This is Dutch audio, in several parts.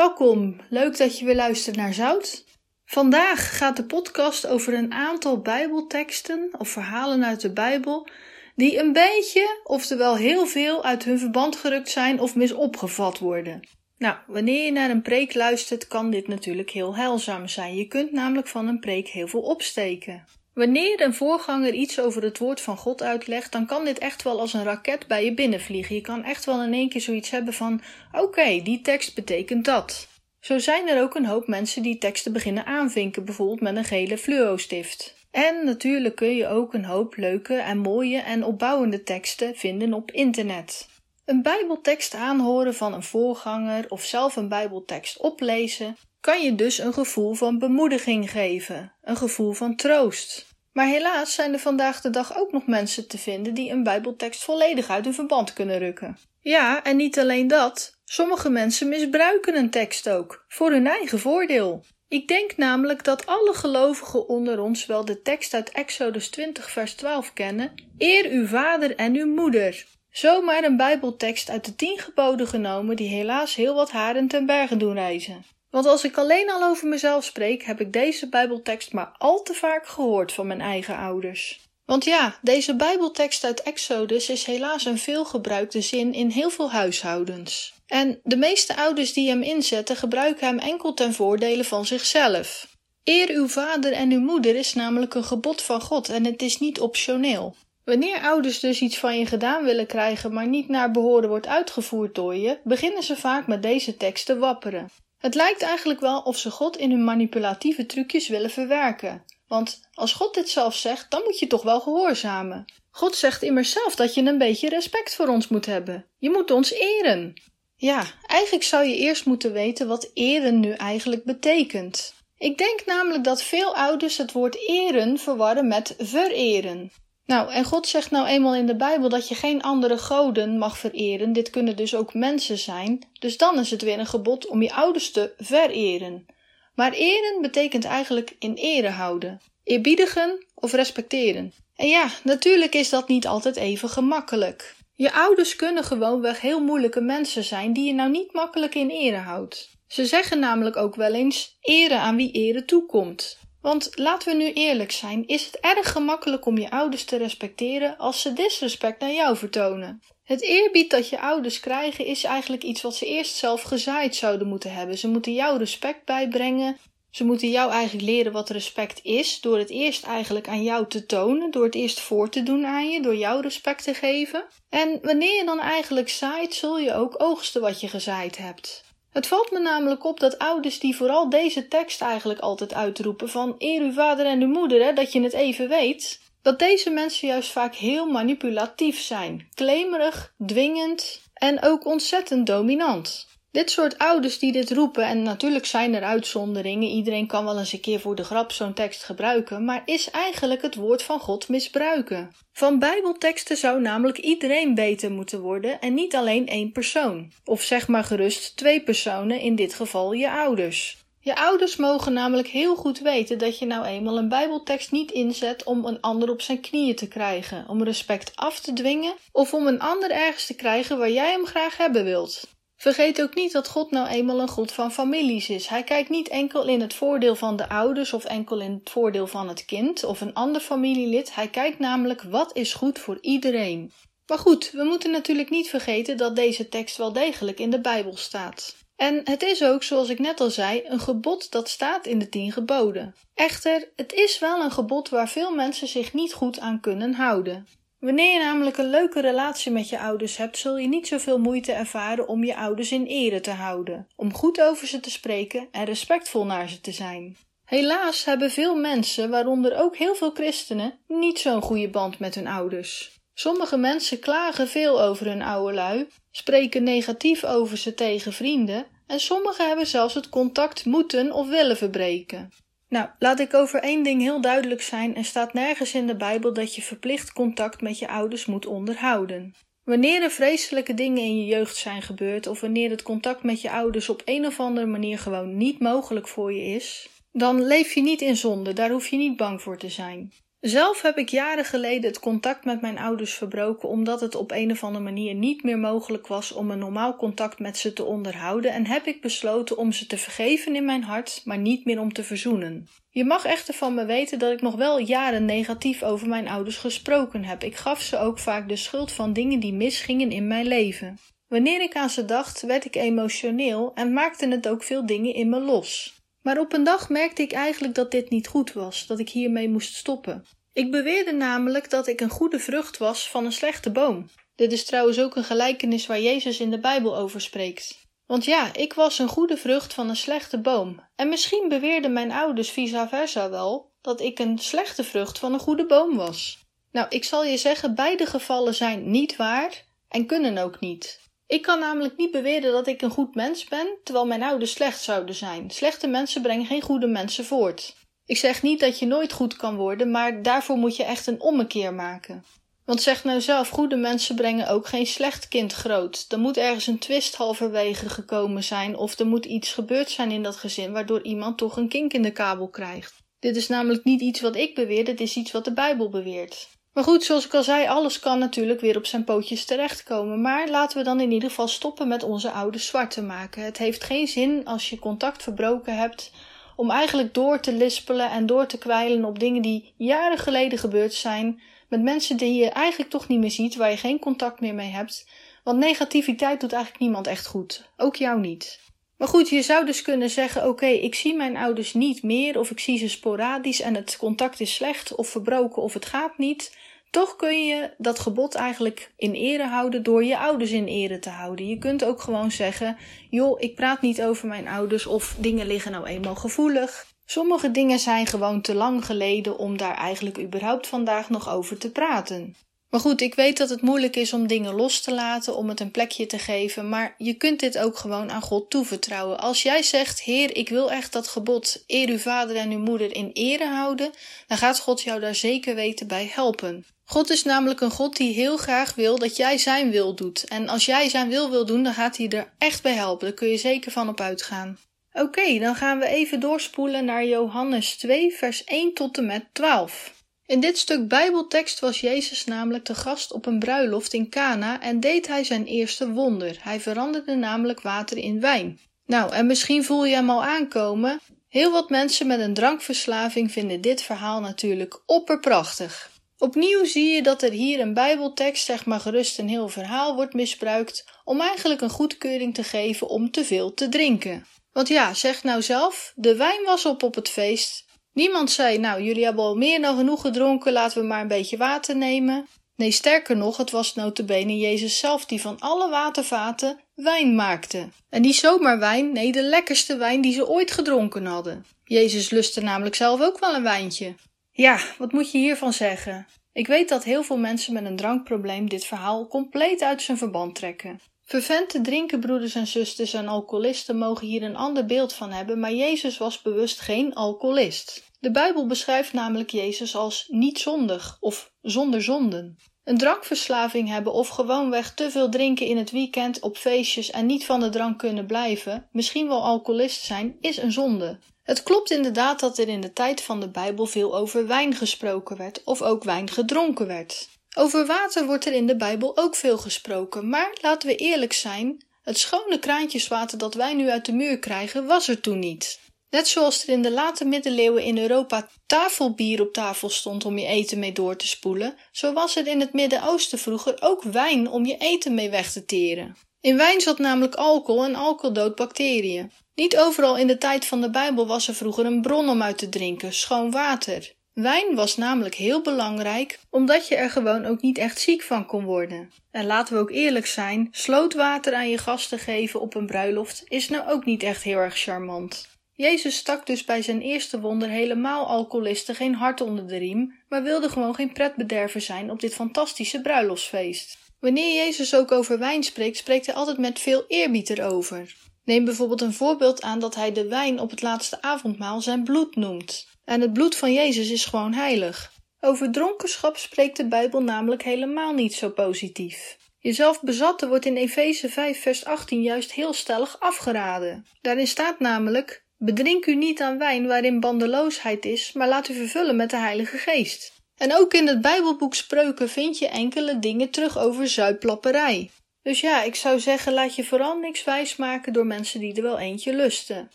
Welkom, leuk dat je weer luistert naar Zout. Vandaag gaat de podcast over een aantal Bijbelteksten of verhalen uit de Bijbel die een beetje, oftewel heel veel, uit hun verband gerukt zijn of misopgevat worden. Nou, wanneer je naar een preek luistert, kan dit natuurlijk heel heilzaam zijn. Je kunt namelijk van een preek heel veel opsteken. Wanneer een voorganger iets over het woord van God uitlegt, dan kan dit echt wel als een raket bij je binnenvliegen. Je kan echt wel in één keer zoiets hebben van: oké, die tekst betekent dat. Zo zijn er ook een hoop mensen die teksten beginnen aanvinken, bijvoorbeeld met een gele fluo-stift. En natuurlijk kun je ook een hoop leuke en mooie en opbouwende teksten vinden op internet. Een Bijbeltekst aanhoren van een voorganger of zelf een Bijbeltekst oplezen kan je dus een gevoel van bemoediging geven, een gevoel van troost. Maar helaas zijn er vandaag de dag ook nog mensen te vinden die een Bijbeltekst volledig uit hun verband kunnen rukken. Ja, en niet alleen dat. Sommige mensen misbruiken een tekst ook, voor hun eigen voordeel. Ik denk namelijk dat alle gelovigen onder ons wel de tekst uit Exodus 20, vers 12 kennen: Eer uw vader en uw moeder. Zomaar een Bijbeltekst uit de tien geboden genomen die helaas heel wat haren ten bergen doen reizen. Want als ik alleen al over mezelf spreek, heb ik deze Bijbeltekst maar al te vaak gehoord van mijn eigen ouders. Want ja, deze Bijbeltekst uit Exodus is helaas een veelgebruikte zin in heel veel huishoudens. En de meeste ouders die hem inzetten, gebruiken hem enkel ten voordele van zichzelf. Eer uw vader en uw moeder is namelijk een gebod van God en het is niet optioneel. Wanneer ouders dus iets van je gedaan willen krijgen, maar niet naar behoren wordt uitgevoerd door je, beginnen ze vaak met deze tekst te wapperen. Het lijkt eigenlijk wel of ze God in hun manipulatieve trucjes willen verwerken. Want als God dit zelf zegt, dan moet je toch wel gehoorzamen. God zegt immers zelf dat je een beetje respect voor ons moet hebben. Je moet ons eren. Ja, eigenlijk zou je eerst moeten weten wat eren nu eigenlijk betekent. Ik denk namelijk dat veel ouders het woord eren verwarren met vereren. Nou, en God zegt nou eenmaal in de Bijbel dat je geen andere goden mag vereren. Dit kunnen dus ook mensen zijn. Dus dan is het weer een gebod om je ouders te vereren. Maar eren betekent eigenlijk in ere houden, eerbiedigen of respecteren. En ja, natuurlijk is dat niet altijd even gemakkelijk. Je ouders kunnen gewoonweg heel moeilijke mensen zijn die je nou niet makkelijk in ere houdt. Ze zeggen namelijk ook wel eens ere aan wie ere toekomt. Want laten we nu eerlijk zijn, is het erg gemakkelijk om je ouders te respecteren als ze disrespect naar jou vertonen. Het eerbied dat je ouders krijgen is eigenlijk iets wat ze eerst zelf gezaaid zouden moeten hebben. Ze moeten jou respect bijbrengen. Ze moeten jou eigenlijk leren wat respect is, door het eerst eigenlijk aan jou te tonen, door het eerst voor te doen aan je, door jou respect te geven. En wanneer je dan eigenlijk zaait, zul je ook oogsten wat je gezaaid hebt. Het valt me namelijk op dat ouders die vooral deze tekst eigenlijk altijd uitroepen van eer uw vader en uw moeder, dat je het even weet, dat deze mensen juist vaak heel manipulatief zijn, claimerig, dwingend en ook ontzettend dominant. Dit soort ouders die dit roepen, en natuurlijk zijn er uitzonderingen, iedereen kan wel eens een keer voor de grap zo'n tekst gebruiken, maar is eigenlijk het woord van God misbruiken. Van Bijbelteksten zou namelijk iedereen beter moeten worden en niet alleen één persoon. Of zeg maar gerust twee personen, in dit geval je ouders. Je ouders mogen namelijk heel goed weten dat je nou eenmaal een Bijbeltekst niet inzet om een ander op zijn knieën te krijgen, om respect af te dwingen of om een ander ergens te krijgen waar jij hem graag hebben wilt. Vergeet ook niet dat God nou eenmaal een God van families is. Hij kijkt niet enkel in het voordeel van de ouders of enkel in het voordeel van het kind of een ander familielid. Hij kijkt namelijk wat is goed voor iedereen. Maar goed, we moeten natuurlijk niet vergeten dat deze tekst wel degelijk in de Bijbel staat. En het is ook, zoals ik net al zei, een gebod dat staat in de tien geboden. Echter, het is wel een gebod waar veel mensen zich niet goed aan kunnen houden. Wanneer je namelijk een leuke relatie met je ouders hebt, zul je niet zoveel moeite ervaren om je ouders in ere te houden, om goed over ze te spreken en respectvol naar ze te zijn. Helaas hebben veel mensen, waaronder ook heel veel christenen, niet zo'n goede band met hun ouders. Sommige mensen klagen veel over hun oude lui, spreken negatief over ze tegen vrienden en sommigen hebben zelfs het contact moeten of willen verbreken. Nou, laat ik over één ding heel duidelijk zijn: er staat nergens in de Bijbel dat je verplicht contact met je ouders moet onderhouden. Wanneer er vreselijke dingen in je jeugd zijn gebeurd, of wanneer het contact met je ouders op een of andere manier gewoon niet mogelijk voor je is, dan leef je niet in zonde, daar hoef je niet bang voor te zijn. Zelf heb ik jaren geleden het contact met mijn ouders verbroken omdat het op een of andere manier niet meer mogelijk was om een normaal contact met ze te onderhouden en heb ik besloten om ze te vergeven in mijn hart, maar niet meer om te verzoenen. Je mag echter van me weten dat ik nog wel jaren negatief over mijn ouders gesproken heb. Ik gaf ze ook vaak de schuld van dingen die misgingen in mijn leven. Wanneer ik aan ze dacht, werd ik emotioneel en maakten het ook veel dingen in me los. Maar op een dag merkte ik eigenlijk dat dit niet goed was, dat ik hiermee moest stoppen. Ik beweerde namelijk dat ik een goede vrucht was van een slechte boom. Dit is trouwens ook een gelijkenis waar Jezus in de Bijbel over spreekt. Want ja, ik was een goede vrucht van een slechte boom. En misschien beweerden mijn ouders vice versa wel dat ik een slechte vrucht van een goede boom was. Nou, ik zal je zeggen, beide gevallen zijn niet waar en kunnen ook niet. Ik kan namelijk niet beweren dat ik een goed mens ben, terwijl mijn ouders slecht zouden zijn. Slechte mensen brengen geen goede mensen voort. Ik zeg niet dat je nooit goed kan worden, maar daarvoor moet je echt een ommekeer maken. Want zeg nou zelf, goede mensen brengen ook geen slecht kind groot. Er moet ergens een twist halverwege gekomen zijn, of er moet iets gebeurd zijn in dat gezin waardoor iemand toch een kink in de kabel krijgt. Dit is namelijk niet iets wat ik beweer, dit is iets wat de Bijbel beweert. Maar goed, zoals ik al zei, alles kan natuurlijk weer op zijn pootjes terechtkomen. Maar laten we dan in ieder geval stoppen met onze ouders zwart te maken. Het heeft geen zin als je contact verbroken hebt om eigenlijk door te lispelen en door te kwijlen op dingen die jaren geleden gebeurd zijn, met mensen die je eigenlijk toch niet meer ziet, waar je geen contact meer mee hebt. Want negativiteit doet eigenlijk niemand echt goed, ook jou niet. Maar goed, je zou dus kunnen zeggen: Oké, ik zie mijn ouders niet meer, of ik zie ze sporadisch en het contact is slecht of verbroken of het gaat niet. Toch kun je dat gebod eigenlijk in ere houden door je ouders in ere te houden. Je kunt ook gewoon zeggen: joh, ik praat niet over mijn ouders of dingen liggen nou eenmaal gevoelig. Sommige dingen zijn gewoon te lang geleden om daar eigenlijk überhaupt vandaag nog over te praten. Maar goed, ik weet dat het moeilijk is om dingen los te laten, om het een plekje te geven, maar je kunt dit ook gewoon aan God toevertrouwen. Als jij zegt, Heer, ik wil echt dat gebod, eer uw vader en uw moeder in ere houden, dan gaat God jou daar zeker weten bij helpen. God is namelijk een God die heel graag wil dat jij zijn wil doet. En als jij zijn wil wil doen, dan gaat hij er echt bij helpen. Daar kun je zeker van op uitgaan. Oké, dan gaan we even doorspoelen naar Johannes 2, vers 1 tot en met 12. In dit stuk Bijbeltekst was Jezus namelijk te gast op een bruiloft in Cana en deed hij zijn eerste wonder. Hij veranderde namelijk water in wijn. Nou, en misschien voel je hem al aankomen. Heel wat mensen met een drankverslaving vinden dit verhaal natuurlijk opperprachtig. Opnieuw zie je dat er hier een Bijbeltekst, zeg maar gerust een heel verhaal, wordt misbruikt om eigenlijk een goedkeuring te geven om te veel te drinken. Want ja, zeg nou zelf, de wijn was op op het feest. Niemand zei, nou, jullie hebben al meer dan genoeg gedronken, laten we maar een beetje water nemen. Nee, sterker nog, het was notabene Jezus zelf die van alle watervaten wijn maakte. En niet zomaar wijn, nee, de lekkerste wijn die ze ooit gedronken hadden. Jezus lustte namelijk zelf ook wel een wijntje. Ja, wat moet je hiervan zeggen? Ik weet dat heel veel mensen met een drankprobleem dit verhaal compleet uit zijn verband trekken. Vervente drinkenbroeders en zusters en alcoholisten mogen hier een ander beeld van hebben, maar Jezus was bewust geen alcoholist. De Bijbel beschrijft namelijk Jezus als niet zondig of zonder zonden. Een drankverslaving hebben of gewoonweg te veel drinken in het weekend op feestjes en niet van de drank kunnen blijven, misschien wel alcoholist zijn, is een zonde. Het klopt inderdaad dat er in de tijd van de Bijbel veel over wijn gesproken werd of ook wijn gedronken werd. Over water wordt er in de Bijbel ook veel gesproken, maar laten we eerlijk zijn: het schone kraantjeswater dat wij nu uit de muur krijgen, was er toen niet. Net zoals er in de late middeleeuwen in Europa tafelbier op tafel stond om je eten mee door te spoelen, zo was er in het Midden-Oosten vroeger ook wijn om je eten mee weg te teren. In wijn zat namelijk alcohol en alcohol doodt bacteriën. Niet overal in de tijd van de Bijbel was er vroeger een bron om uit te drinken, schoon water. Wijn was namelijk heel belangrijk, omdat je er gewoon ook niet echt ziek van kon worden. En laten we ook eerlijk zijn, slootwater aan je gasten geven op een bruiloft is nou ook niet echt heel erg charmant. Jezus stak dus bij zijn eerste wonder helemaal alcoholisten geen hart onder de riem, maar wilde gewoon geen pretbederver zijn op dit fantastische bruiloftsfeest. Wanneer Jezus ook over wijn spreekt, spreekt hij altijd met veel eerbied erover. Neem bijvoorbeeld een voorbeeld aan dat hij de wijn op het laatste avondmaal zijn bloed noemt. En het bloed van Jezus is gewoon heilig. Over dronkenschap spreekt de Bijbel namelijk helemaal niet zo positief. Jezelf bezatten wordt in Efeze 5 vers 18 juist heel stellig afgeraden. Daarin staat namelijk: Bedrink u niet aan wijn waarin bandeloosheid is, maar laat u vervullen met de Heilige Geest. En ook in het Bijbelboek Spreuken vind je enkele dingen terug over zuiplapperij. Dus ja, ik zou zeggen, laat je vooral niks wijsmaken door mensen die er wel eentje lusten.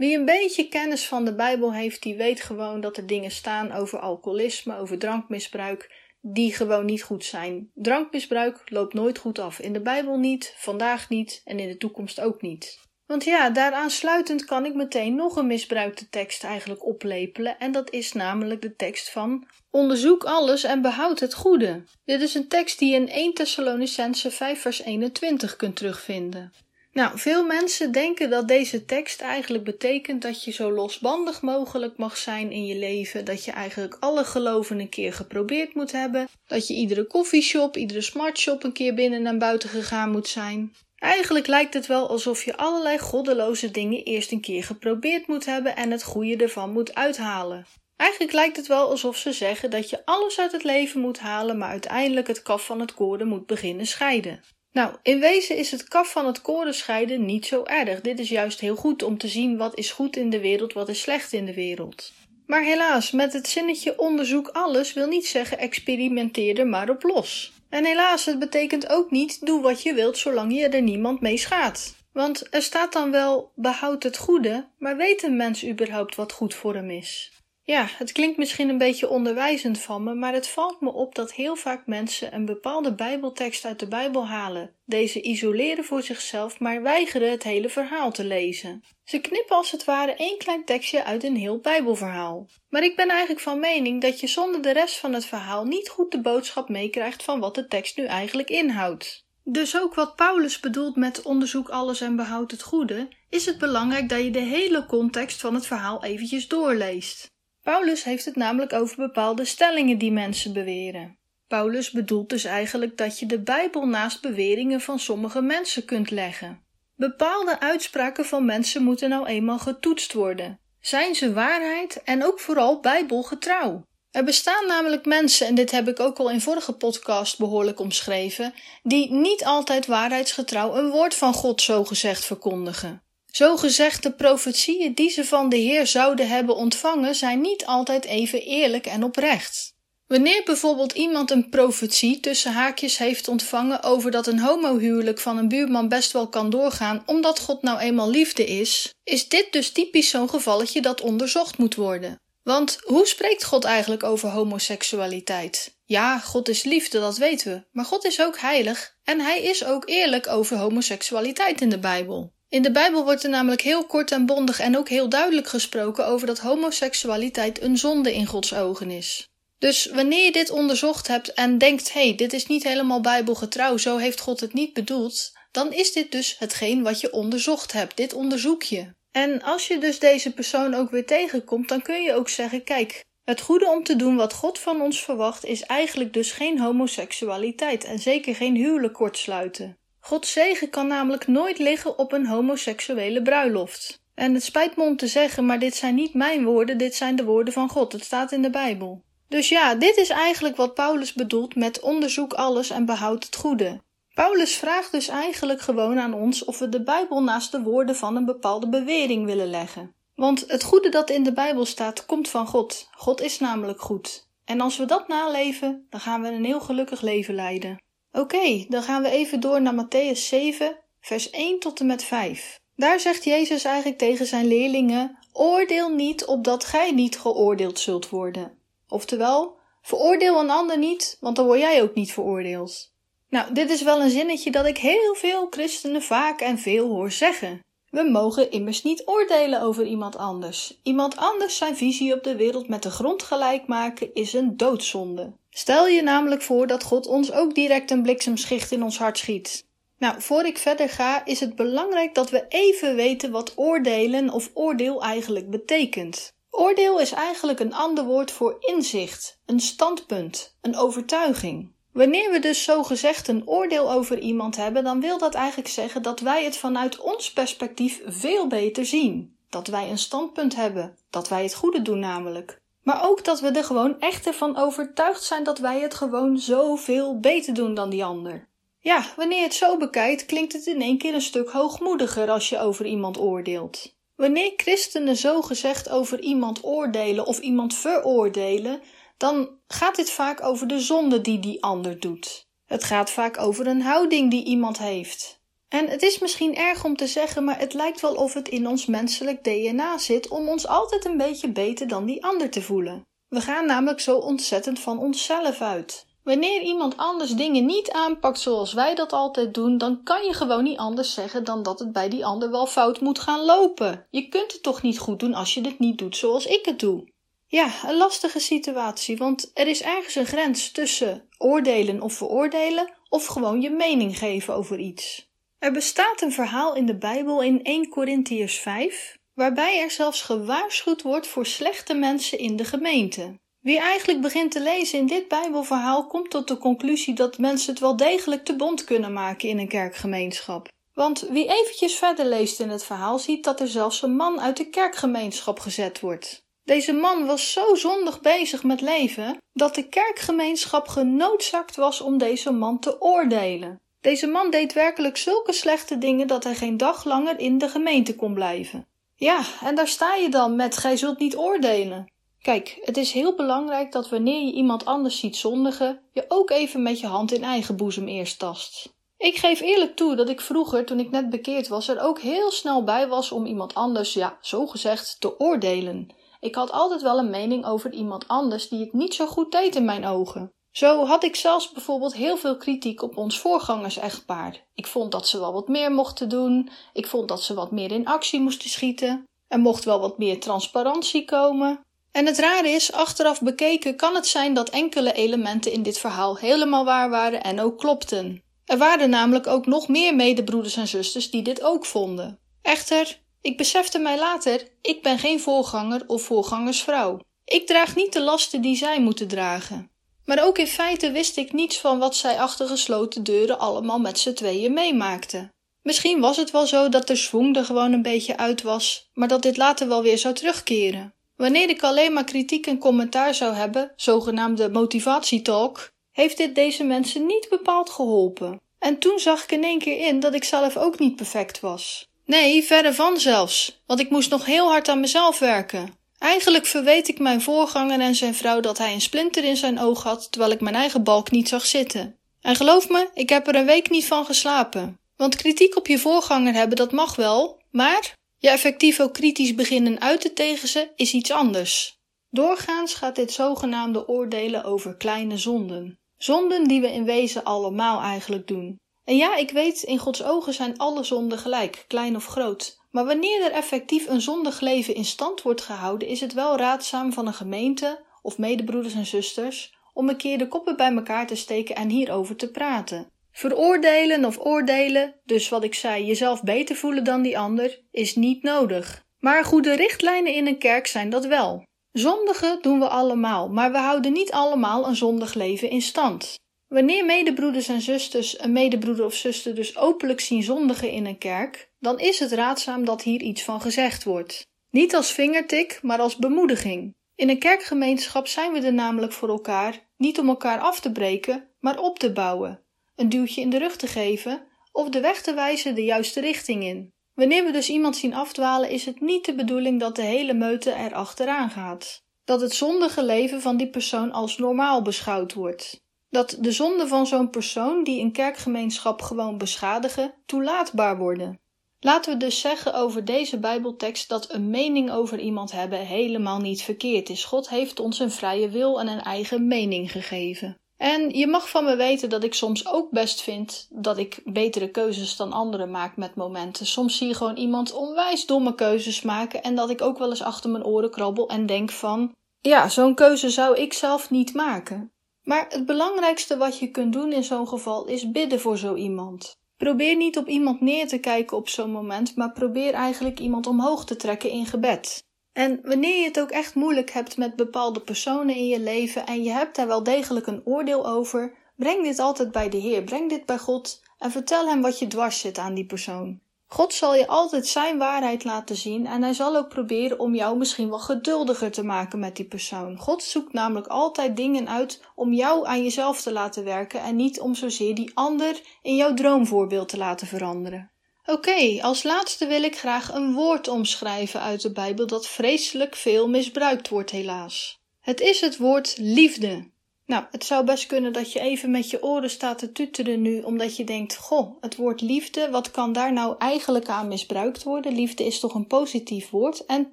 Wie een beetje kennis van de Bijbel heeft, die weet gewoon dat er dingen staan over alcoholisme, over drankmisbruik, die gewoon niet goed zijn. Drankmisbruik loopt nooit goed af. In de Bijbel niet, vandaag niet en in de toekomst ook niet. Want ja, daaraan sluitend kan ik meteen nog een misbruikte tekst eigenlijk oplepelen en dat is namelijk de tekst van Onderzoek alles en behoud het goede. Dit is een tekst die je in 1 Thessalonicense 5 vers 21 kunt terugvinden. Nou, veel mensen denken dat deze tekst eigenlijk betekent dat je zo losbandig mogelijk mag zijn in je leven, dat je eigenlijk alle geloven een keer geprobeerd moet hebben, dat je iedere koffieshop, iedere smartshop een keer binnen en buiten gegaan moet zijn. Eigenlijk lijkt het wel alsof je allerlei goddeloze dingen eerst een keer geprobeerd moet hebben en het goede ervan moet uithalen. Eigenlijk lijkt het wel alsof ze zeggen dat je alles uit het leven moet halen, maar uiteindelijk het kaf van het koorden moet beginnen scheiden. Nou, in wezen is het kaf van het koren scheiden niet zo erg. Dit is juist heel goed om te zien wat is goed in de wereld, wat is slecht in de wereld. Maar helaas, met het zinnetje onderzoek alles wil niet zeggen experimenteer er maar op los. En helaas, het betekent ook niet doe wat je wilt zolang je er niemand mee schaadt. Want er staat dan wel behoud het goede, maar weet een mens überhaupt wat goed voor hem is? Ja, het klinkt misschien een beetje onderwijzend van me, maar het valt me op dat heel vaak mensen een bepaalde Bijbeltekst uit de Bijbel halen, deze isoleren voor zichzelf, maar weigeren het hele verhaal te lezen. Ze knippen als het ware één klein tekstje uit een heel Bijbelverhaal. Maar ik ben eigenlijk van mening dat je zonder de rest van het verhaal niet goed de boodschap meekrijgt van wat de tekst nu eigenlijk inhoudt. Dus ook wat Paulus bedoelt met onderzoek alles en behoud het goede, is het belangrijk dat je de hele context van het verhaal eventjes doorleest. Paulus heeft het namelijk over bepaalde stellingen die mensen beweren. Paulus bedoelt dus eigenlijk dat je de Bijbel naast beweringen van sommige mensen kunt leggen. Bepaalde uitspraken van mensen moeten nou eenmaal getoetst worden. Zijn ze waarheid en ook vooral bijbelgetrouw? Er bestaan namelijk mensen, en dit heb ik ook al in vorige podcast behoorlijk omschreven, die niet altijd waarheidsgetrouw een woord van God zogezegd verkondigen. Zogezegde profetieën die ze van de Heer zouden hebben ontvangen, zijn niet altijd even eerlijk en oprecht. Wanneer bijvoorbeeld iemand een profetie tussen haakjes heeft ontvangen over dat een homohuwelijk van een buurman best wel kan doorgaan omdat God nou eenmaal liefde is, is dit dus typisch zo'n gevalletje dat onderzocht moet worden. Want hoe spreekt God eigenlijk over homoseksualiteit? Ja, God is liefde, dat weten we, maar God is ook heilig en hij is ook eerlijk over homoseksualiteit in de Bijbel. In de Bijbel wordt er namelijk heel kort en bondig en ook heel duidelijk gesproken over dat homoseksualiteit een zonde in Gods ogen is. Dus wanneer je dit onderzocht hebt en denkt: hé, hey, dit is niet helemaal Bijbelgetrouw, zo heeft God het niet bedoeld, dan is dit dus hetgeen wat je onderzocht hebt. Dit onderzoek je. En als je dus deze persoon ook weer tegenkomt, dan kun je ook zeggen: kijk, het goede om te doen wat God van ons verwacht is eigenlijk dus geen homoseksualiteit en zeker geen huwelijk kortsluiten. Gods zegen kan namelijk nooit liggen op een homoseksuele bruiloft. En het spijt me om te zeggen, maar dit zijn niet mijn woorden, dit zijn de woorden van God. Het staat in de Bijbel. Dus ja, dit is eigenlijk wat Paulus bedoelt met onderzoek alles en behoud het goede. Paulus vraagt dus eigenlijk gewoon aan ons of we de Bijbel naast de woorden van een bepaalde bewering willen leggen. Want het goede dat in de Bijbel staat, komt van God. God is namelijk goed. En als we dat naleven, dan gaan we een heel gelukkig leven leiden. Oké, dan gaan we even door naar Matthäus 7, vers 1 tot en met 5. Daar zegt Jezus eigenlijk tegen zijn leerlingen: Oordeel niet opdat gij niet geoordeeld zult worden. Oftewel, veroordeel een ander niet, want dan word jij ook niet veroordeeld. Nou, dit is wel een zinnetje dat ik heel veel christenen vaak en veel hoor zeggen. We mogen immers niet oordelen over iemand anders. Iemand anders zijn visie op de wereld met de grond gelijk maken is een doodzonde. Stel je namelijk voor dat God ons ook direct een bliksemschicht in ons hart schiet. Nou, voor ik verder ga, is het belangrijk dat we even weten wat oordelen of oordeel eigenlijk betekent. Oordeel is eigenlijk een ander woord voor inzicht, een standpunt, een overtuiging. Wanneer we dus zo gezegd een oordeel over iemand hebben, dan wil dat eigenlijk zeggen dat wij het vanuit ons perspectief veel beter zien. Dat wij een standpunt hebben, dat wij het goede doen namelijk. Maar ook dat we er gewoon echt ervan overtuigd zijn dat wij het gewoon zoveel beter doen dan die ander. Ja, wanneer je het zo bekijkt, klinkt het in één keer een stuk hoogmoediger als je over iemand oordeelt. Wanneer christenen zo gezegd over iemand oordelen of iemand veroordelen, dan gaat dit vaak over de zonde die die ander doet. Het gaat vaak over een houding die iemand heeft. En het is misschien erg om te zeggen, maar het lijkt wel of het in ons menselijk DNA zit om ons altijd een beetje beter dan die ander te voelen. We gaan namelijk zo ontzettend van onszelf uit. Wanneer iemand anders dingen niet aanpakt zoals wij dat altijd doen, dan kan je gewoon niet anders zeggen dan dat het bij die ander wel fout moet gaan lopen. Je kunt het toch niet goed doen als je het niet doet zoals ik het doe. Ja, een lastige situatie, want er is ergens een grens tussen oordelen of veroordelen of gewoon je mening geven over iets. Er bestaat een verhaal in de Bijbel in 1 Corinthiërs 5, waarbij er zelfs gewaarschuwd wordt voor slechte mensen in de gemeente. Wie eigenlijk begint te lezen in dit Bijbelverhaal komt tot de conclusie dat mensen het wel degelijk te bond kunnen maken in een kerkgemeenschap. Want wie eventjes verder leest in het verhaal ziet dat er zelfs een man uit de kerkgemeenschap gezet wordt. Deze man was zo zondig bezig met leven dat de kerkgemeenschap genoodzaakt was om deze man te oordelen. Deze man deed werkelijk zulke slechte dingen dat hij geen dag langer in de gemeente kon blijven. Ja, en daar sta je dan met gij zult niet oordelen. Kijk, het is heel belangrijk dat wanneer je iemand anders ziet zondigen, je ook even met je hand in eigen boezem eerst tast. Ik geef eerlijk toe dat ik vroeger, toen ik net bekeerd was, er ook heel snel bij was om iemand anders, ja, zo gezegd, te oordelen. Ik had altijd wel een mening over iemand anders die het niet zo goed deed in mijn ogen. Zo had ik zelfs bijvoorbeeld heel veel kritiek op ons voorgangers-echtpaar. Ik vond dat ze wel wat meer mochten doen, ik vond dat ze wat meer in actie moesten schieten, er mocht wel wat meer transparantie komen. En het rare is, achteraf bekeken kan het zijn dat enkele elementen in dit verhaal helemaal waar waren en ook klopten. Er waren namelijk ook nog meer medebroeders en zusters die dit ook vonden. Echter, ik besefte mij later, ik ben geen voorganger of voorgangersvrouw. Ik draag niet de lasten die zij moeten dragen. Maar ook in feite wist ik niets van wat zij achter gesloten deuren allemaal met z'n tweeën meemaakten. Misschien was het wel zo dat de zwong er gewoon een beetje uit was, maar dat dit later wel weer zou terugkeren. Wanneer ik alleen maar kritiek en commentaar zou hebben, zogenaamde motivatietalk, heeft dit deze mensen niet bepaald geholpen. En toen zag ik in één keer in dat ik zelf ook niet perfect was. Nee, verre van zelfs, want ik moest nog heel hard aan mezelf werken. Eigenlijk verweet ik mijn voorganger en zijn vrouw dat hij een splinter in zijn oog had, terwijl ik mijn eigen balk niet zag zitten. En geloof me, ik heb er een week niet van geslapen. Want kritiek op je voorganger hebben, dat mag wel, maar je effectief ook kritisch beginnen uit te tegen ze is iets anders. Doorgaans gaat dit zogenaamde oordelen over kleine zonden. Zonden die we in wezen allemaal eigenlijk doen. En ja, ik weet, in Gods ogen zijn alle zonden gelijk, klein of groot. Maar wanneer er effectief een zondig leven in stand wordt gehouden, is het wel raadzaam van een gemeente of medebroeders en zusters om een keer de koppen bij elkaar te steken en hierover te praten. Veroordelen of oordelen, dus wat ik zei, jezelf beter voelen dan die ander, is niet nodig. Maar goede richtlijnen in een kerk zijn dat wel. Zondigen doen we allemaal, maar we houden niet allemaal een zondig leven in stand. Wanneer medebroeders en zusters een medebroeder of zuster dus openlijk zien zondigen in een kerk, dan is het raadzaam dat hier iets van gezegd wordt. Niet als vingertik, maar als bemoediging. In een kerkgemeenschap zijn we er namelijk voor elkaar, niet om elkaar af te breken, maar op te bouwen, een duwtje in de rug te geven of de weg te wijzen de juiste richting in. Wanneer we dus iemand zien afdwalen, is het niet de bedoeling dat de hele meute er achteraan gaat. Dat het zondige leven van die persoon als normaal beschouwd wordt dat de zonden van zo'n persoon die een kerkgemeenschap gewoon beschadigen, toelaatbaar worden. Laten we dus zeggen over deze Bijbeltekst dat een mening over iemand hebben helemaal niet verkeerd is. God heeft ons een vrije wil en een eigen mening gegeven. En je mag van me weten dat ik soms ook best vind dat ik betere keuzes dan anderen maak met momenten. Soms zie je gewoon iemand onwijs domme keuzes maken en dat ik ook wel eens achter mijn oren krabbel en denk van, ja, zo'n keuze zou ik zelf niet maken. Maar het belangrijkste wat je kunt doen in zo'n geval is bidden voor zo iemand. Probeer niet op iemand neer te kijken op zo'n moment, maar probeer eigenlijk iemand omhoog te trekken in gebed. En wanneer je het ook echt moeilijk hebt met bepaalde personen in je leven en je hebt daar wel degelijk een oordeel over, breng dit altijd bij de Heer, breng dit bij God en vertel hem wat je dwars zit aan die persoon. God zal je altijd zijn waarheid laten zien en hij zal ook proberen om jou misschien wel geduldiger te maken met die persoon. God zoekt namelijk altijd dingen uit om jou aan jezelf te laten werken en niet om zozeer die ander in jouw droomvoorbeeld te laten veranderen. Oké, als laatste wil ik graag een woord omschrijven uit de Bijbel dat vreselijk veel misbruikt wordt helaas. Het is het woord liefde. Nou, het zou best kunnen dat je even met je oren staat te tuteren nu, omdat je denkt: Goh, het woord liefde, wat kan daar nou eigenlijk aan misbruikt worden? Liefde is toch een positief woord? En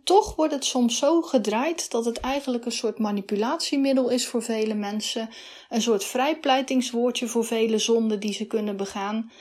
toch wordt het soms zo gedraaid dat het eigenlijk een soort manipulatiemiddel is voor vele mensen, een soort vrijpleitingswoordje voor vele zonden die ze kunnen begaan.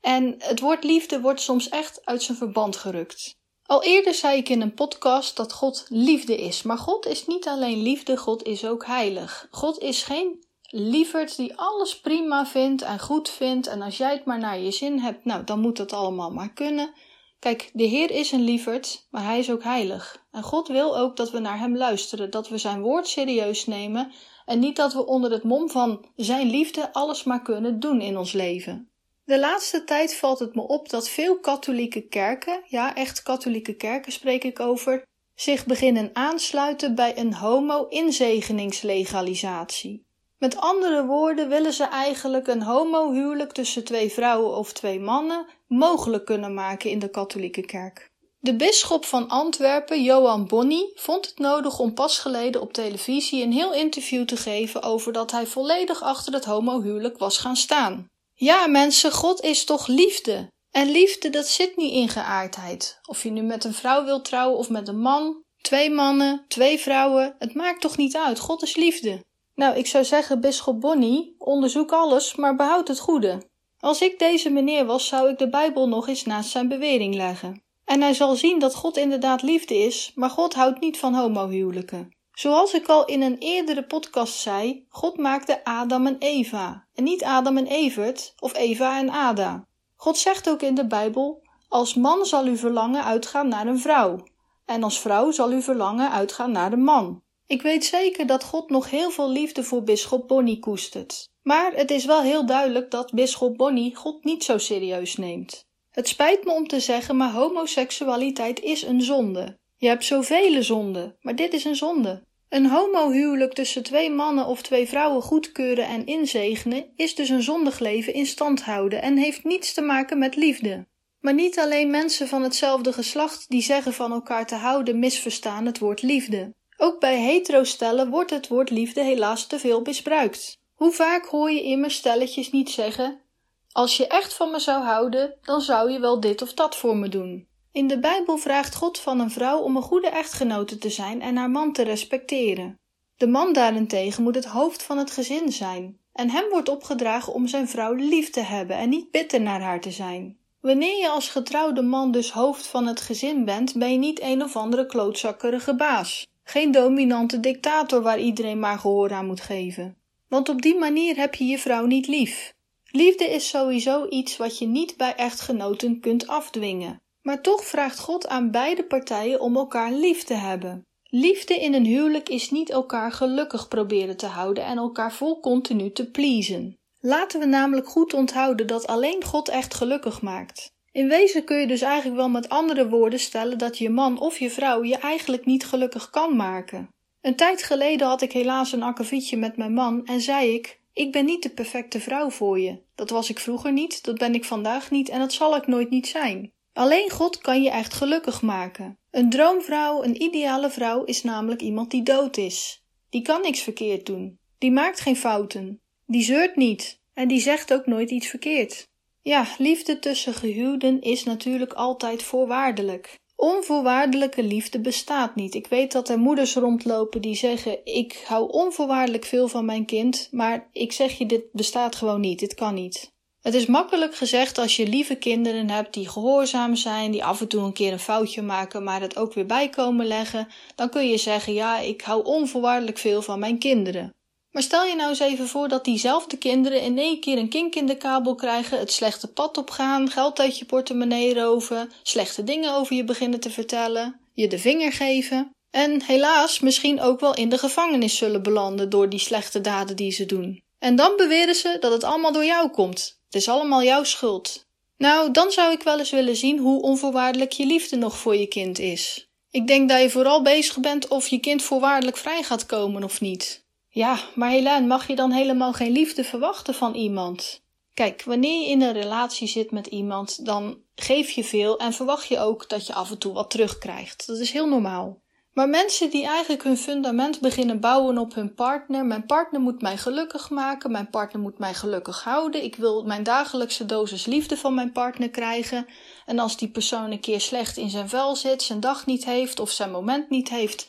En het woord liefde wordt soms echt uit zijn verband gerukt. Al eerder zei ik in een podcast dat God liefde is, maar God is niet alleen liefde, God is ook heilig. God is geen lieverd die alles prima vindt en goed vindt en als jij het maar naar je zin hebt, nou dan moet dat allemaal maar kunnen. Kijk, de Heer is een lieverd, maar hij is ook heilig. En God wil ook dat we naar hem luisteren, dat we zijn woord serieus nemen en niet dat we onder het mom van zijn liefde alles maar kunnen doen in ons leven. De laatste tijd valt het me op dat veel katholieke kerken, ja echt katholieke kerken spreek ik over, zich beginnen aansluiten bij een homo-inzegeningslegalisatie. Met andere woorden willen ze eigenlijk een homohuwelijk tussen twee vrouwen of twee mannen mogelijk kunnen maken in de katholieke kerk. De bisschop van Antwerpen, Johan Bonny, vond het nodig om pas geleden op televisie een heel interview te geven over dat hij volledig achter het homohuwelijk was gaan staan. Ja, mensen, God is toch liefde. En liefde, dat zit niet in geaardheid. Of je nu met een vrouw wilt trouwen of met een man, twee mannen, twee vrouwen, het maakt toch niet uit. God is liefde. Nou, ik zou zeggen, bisschop Bonnie, onderzoek alles, maar behoud het goede. Als ik deze meneer was, zou ik de Bijbel nog eens naast zijn bewering leggen. En hij zal zien dat God inderdaad liefde is, maar God houdt niet van homohuwelijken. Zoals ik al in een eerdere podcast zei, God maakte Adam en Eva, en niet Adam en Evert of Eva en Ada. God zegt ook in de Bijbel: Als man zal uw verlangen uitgaan naar een vrouw, en als vrouw zal uw verlangen uitgaan naar een man. Ik weet zeker dat God nog heel veel liefde voor bisschop Bonnie koestert. Maar het is wel heel duidelijk dat bisschop Bonnie God niet zo serieus neemt. Het spijt me om te zeggen, maar homoseksualiteit is een zonde. Je hebt zoveel zonden, maar dit is een zonde. Een homohuwelijk tussen twee mannen of twee vrouwen goedkeuren en inzegenen is dus een zondig leven in stand houden en heeft niets te maken met liefde. Maar niet alleen mensen van hetzelfde geslacht die zeggen van elkaar te houden misverstaan het woord liefde. Ook bij heterostellen wordt het woord liefde helaas te veel misbruikt. Hoe vaak hoor je immers stelletjes niet zeggen: Als je echt van me zou houden, dan zou je wel dit of dat voor me doen. In de Bijbel vraagt God van een vrouw om een goede echtgenote te zijn en haar man te respecteren. De man daarentegen moet het hoofd van het gezin zijn, en hem wordt opgedragen om zijn vrouw lief te hebben en niet bitter naar haar te zijn. Wanneer je als getrouwde man dus hoofd van het gezin bent, ben je niet een of andere klootzakkerige baas. Geen dominante dictator waar iedereen maar gehoor aan moet geven. Want op die manier heb je je vrouw niet lief. Liefde is sowieso iets wat je niet bij echtgenoten kunt afdwingen. Maar toch vraagt God aan beide partijen om elkaar lief te hebben. Liefde in een huwelijk is niet elkaar gelukkig proberen te houden en elkaar vol continu te pleasen. Laten we namelijk goed onthouden dat alleen God echt gelukkig maakt. In wezen kun je dus eigenlijk wel met andere woorden stellen dat je man of je vrouw je eigenlijk niet gelukkig kan maken. Een tijd geleden had ik helaas een akkefietje met mijn man en zei ik: Ik ben niet de perfecte vrouw voor je. Dat was ik vroeger niet, dat ben ik vandaag niet en dat zal ik nooit niet zijn. Alleen God kan je echt gelukkig maken. Een droomvrouw, een ideale vrouw, is namelijk iemand die dood is. Die kan niks verkeerd doen. Die maakt geen fouten. Die zeurt niet. En die zegt ook nooit iets verkeerd. Ja, liefde tussen gehuwden is natuurlijk altijd voorwaardelijk. Onvoorwaardelijke liefde bestaat niet. Ik weet dat er moeders rondlopen die zeggen: Ik hou onvoorwaardelijk veel van mijn kind, maar ik zeg je, dit bestaat gewoon niet, dit kan niet. Het is makkelijk gezegd als je lieve kinderen hebt die gehoorzaam zijn, die af en toe een keer een foutje maken, maar het ook weer bijkomen leggen, dan kun je zeggen: Ja, ik hou onvoorwaardelijk veel van mijn kinderen. Maar stel je nou eens even voor dat diezelfde kinderen in één keer een kink in de kabel krijgen, het slechte pad opgaan, geld uit je portemonnee roven, slechte dingen over je beginnen te vertellen, je de vinger geven. En helaas misschien ook wel in de gevangenis zullen belanden door die slechte daden die ze doen. En dan beweren ze dat het allemaal door jou komt. Het is allemaal jouw schuld. Nou, dan zou ik wel eens willen zien hoe onvoorwaardelijk je liefde nog voor je kind is. Ik denk dat je vooral bezig bent of je kind voorwaardelijk vrij gaat komen of niet. Ja, maar Helene, mag je dan helemaal geen liefde verwachten van iemand? Kijk, wanneer je in een relatie zit met iemand, dan geef je veel en verwacht je ook dat je af en toe wat terugkrijgt. Dat is heel normaal. Maar mensen die eigenlijk hun fundament beginnen bouwen op hun partner. Mijn partner moet mij gelukkig maken. Mijn partner moet mij gelukkig houden. Ik wil mijn dagelijkse dosis liefde van mijn partner krijgen. En als die persoon een keer slecht in zijn vel zit, zijn dag niet heeft of zijn moment niet heeft.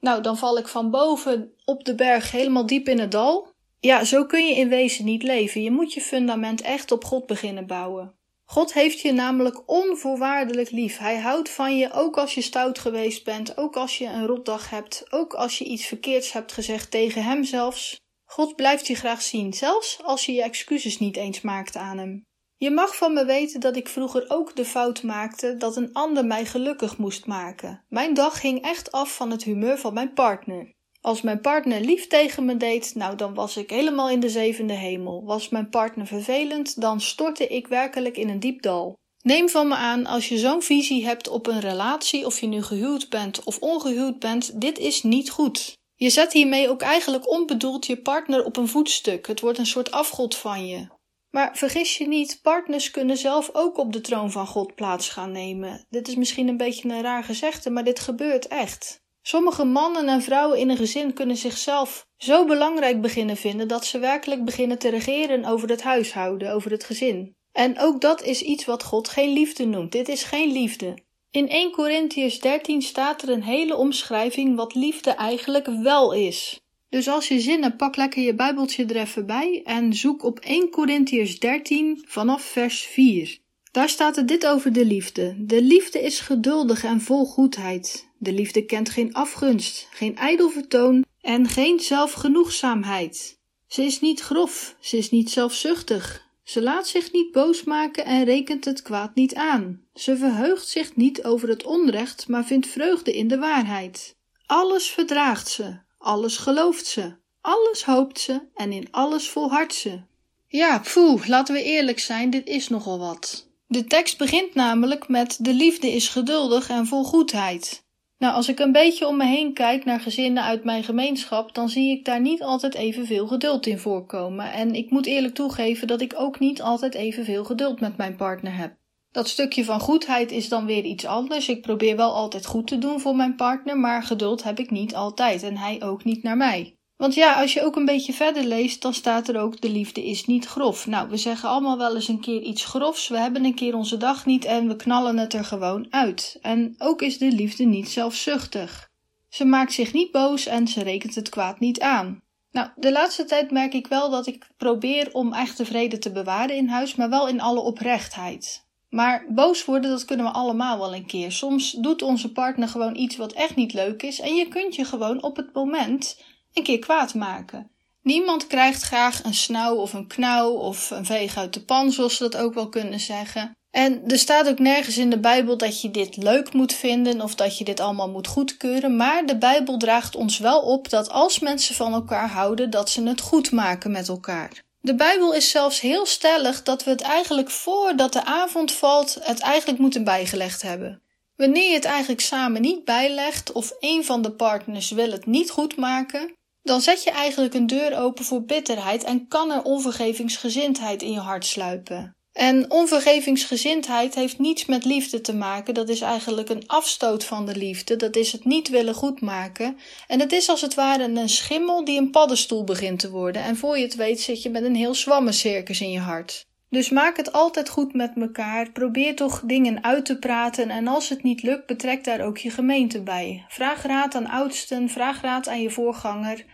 Nou, dan val ik van boven op de berg helemaal diep in het dal. Ja, zo kun je in wezen niet leven. Je moet je fundament echt op God beginnen bouwen. God heeft je namelijk onvoorwaardelijk lief. Hij houdt van je ook als je stout geweest bent, ook als je een rotdag hebt, ook als je iets verkeerds hebt gezegd tegen hem zelfs. God blijft je graag zien, zelfs als je je excuses niet eens maakt aan hem. Je mag van me weten dat ik vroeger ook de fout maakte dat een ander mij gelukkig moest maken. Mijn dag ging echt af van het humeur van mijn partner. Als mijn partner lief tegen me deed, nou dan was ik helemaal in de zevende hemel. Was mijn partner vervelend, dan stortte ik werkelijk in een diep dal. Neem van me aan, als je zo'n visie hebt op een relatie, of je nu gehuwd bent of ongehuwd bent, dit is niet goed. Je zet hiermee ook eigenlijk onbedoeld je partner op een voetstuk. Het wordt een soort afgod van je. Maar vergis je niet, partners kunnen zelf ook op de troon van God plaats gaan nemen. Dit is misschien een beetje een raar gezegde, maar dit gebeurt echt. Sommige mannen en vrouwen in een gezin kunnen zichzelf zo belangrijk beginnen vinden dat ze werkelijk beginnen te regeren over het huishouden, over het gezin. En ook dat is iets wat God geen liefde noemt. Dit is geen liefde. In 1 Corinthians 13 staat er een hele omschrijving wat liefde eigenlijk wel is. Dus als je zin hebt, pak lekker je Bijbeltje er even bij en zoek op 1 Corinthians 13 vanaf vers 4. Daar staat er dit over de liefde. De liefde is geduldig en vol goedheid. De liefde kent geen afgunst, geen ijdel vertoon en geen zelfgenoegzaamheid. Ze is niet grof, ze is niet zelfzuchtig. Ze laat zich niet boos maken en rekent het kwaad niet aan. Ze verheugt zich niet over het onrecht, maar vindt vreugde in de waarheid. Alles verdraagt ze, alles gelooft ze, alles hoopt ze en in alles volhardt ze. Ja, poeh, laten we eerlijk zijn, dit is nogal wat. De tekst begint namelijk met de liefde is geduldig en vol goedheid. Nou, als ik een beetje om me heen kijk naar gezinnen uit mijn gemeenschap, dan zie ik daar niet altijd evenveel geduld in voorkomen. En ik moet eerlijk toegeven dat ik ook niet altijd evenveel geduld met mijn partner heb. Dat stukje van goedheid is dan weer iets anders. Ik probeer wel altijd goed te doen voor mijn partner, maar geduld heb ik niet altijd en hij ook niet naar mij. Want ja, als je ook een beetje verder leest, dan staat er ook: de liefde is niet grof. Nou, we zeggen allemaal wel eens een keer iets grofs. We hebben een keer onze dag niet en we knallen het er gewoon uit. En ook is de liefde niet zelfzuchtig. Ze maakt zich niet boos en ze rekent het kwaad niet aan. Nou, de laatste tijd merk ik wel dat ik probeer om echte vrede te bewaren in huis, maar wel in alle oprechtheid. Maar boos worden, dat kunnen we allemaal wel een keer. Soms doet onze partner gewoon iets wat echt niet leuk is en je kunt je gewoon op het moment een keer kwaad maken. Niemand krijgt graag een snauw of een knauw of een veeg uit de pan, zoals ze dat ook wel kunnen zeggen. En er staat ook nergens in de Bijbel dat je dit leuk moet vinden of dat je dit allemaal moet goedkeuren, maar de Bijbel draagt ons wel op dat als mensen van elkaar houden, dat ze het goed maken met elkaar. De Bijbel is zelfs heel stellig dat we het eigenlijk voordat de avond valt, het eigenlijk moeten bijgelegd hebben. Wanneer je het eigenlijk samen niet bijlegt of een van de partners wil het niet goed maken, dan zet je eigenlijk een deur open voor bitterheid en kan er onvergevingsgezindheid in je hart sluipen. En onvergevingsgezindheid heeft niets met liefde te maken. Dat is eigenlijk een afstoot van de liefde. Dat is het niet willen goedmaken. En het is als het ware een schimmel die een paddenstoel begint te worden. En voor je het weet zit je met een heel zwammencircus in je hart. Dus maak het altijd goed met elkaar. Probeer toch dingen uit te praten. En als het niet lukt, betrek daar ook je gemeente bij. Vraag raad aan oudsten, vraag raad aan je voorganger.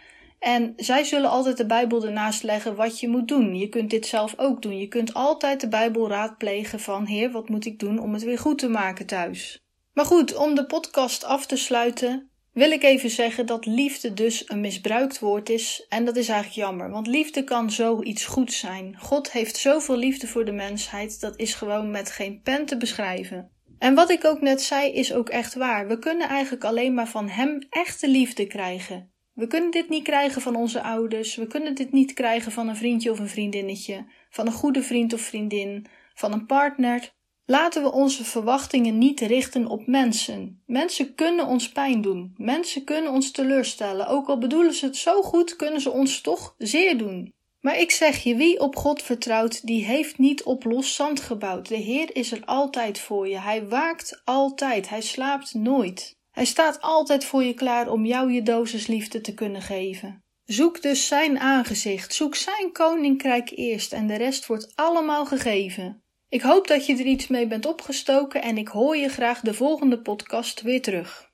En zij zullen altijd de Bijbel ernaast leggen wat je moet doen. Je kunt dit zelf ook doen. Je kunt altijd de Bijbel raadplegen van: Heer, wat moet ik doen om het weer goed te maken thuis? Maar goed, om de podcast af te sluiten, wil ik even zeggen dat liefde dus een misbruikt woord is. En dat is eigenlijk jammer, want liefde kan zoiets goed zijn. God heeft zoveel liefde voor de mensheid, dat is gewoon met geen pen te beschrijven. En wat ik ook net zei, is ook echt waar. We kunnen eigenlijk alleen maar van Hem echte liefde krijgen. We kunnen dit niet krijgen van onze ouders, we kunnen dit niet krijgen van een vriendje of een vriendinnetje, van een goede vriend of vriendin, van een partner. Laten we onze verwachtingen niet richten op mensen. Mensen kunnen ons pijn doen. Mensen kunnen ons teleurstellen. Ook al bedoelen ze het zo goed, kunnen ze ons toch zeer doen. Maar ik zeg je, wie op God vertrouwt, die heeft niet op los zand gebouwd. De Heer is er altijd voor je. Hij waakt altijd. Hij slaapt nooit. Hij staat altijd voor je klaar om jou je dosis liefde te kunnen geven. Zoek dus zijn aangezicht, zoek zijn koninkrijk eerst en de rest wordt allemaal gegeven. Ik hoop dat je er iets mee bent opgestoken en ik hoor je graag de volgende podcast weer terug.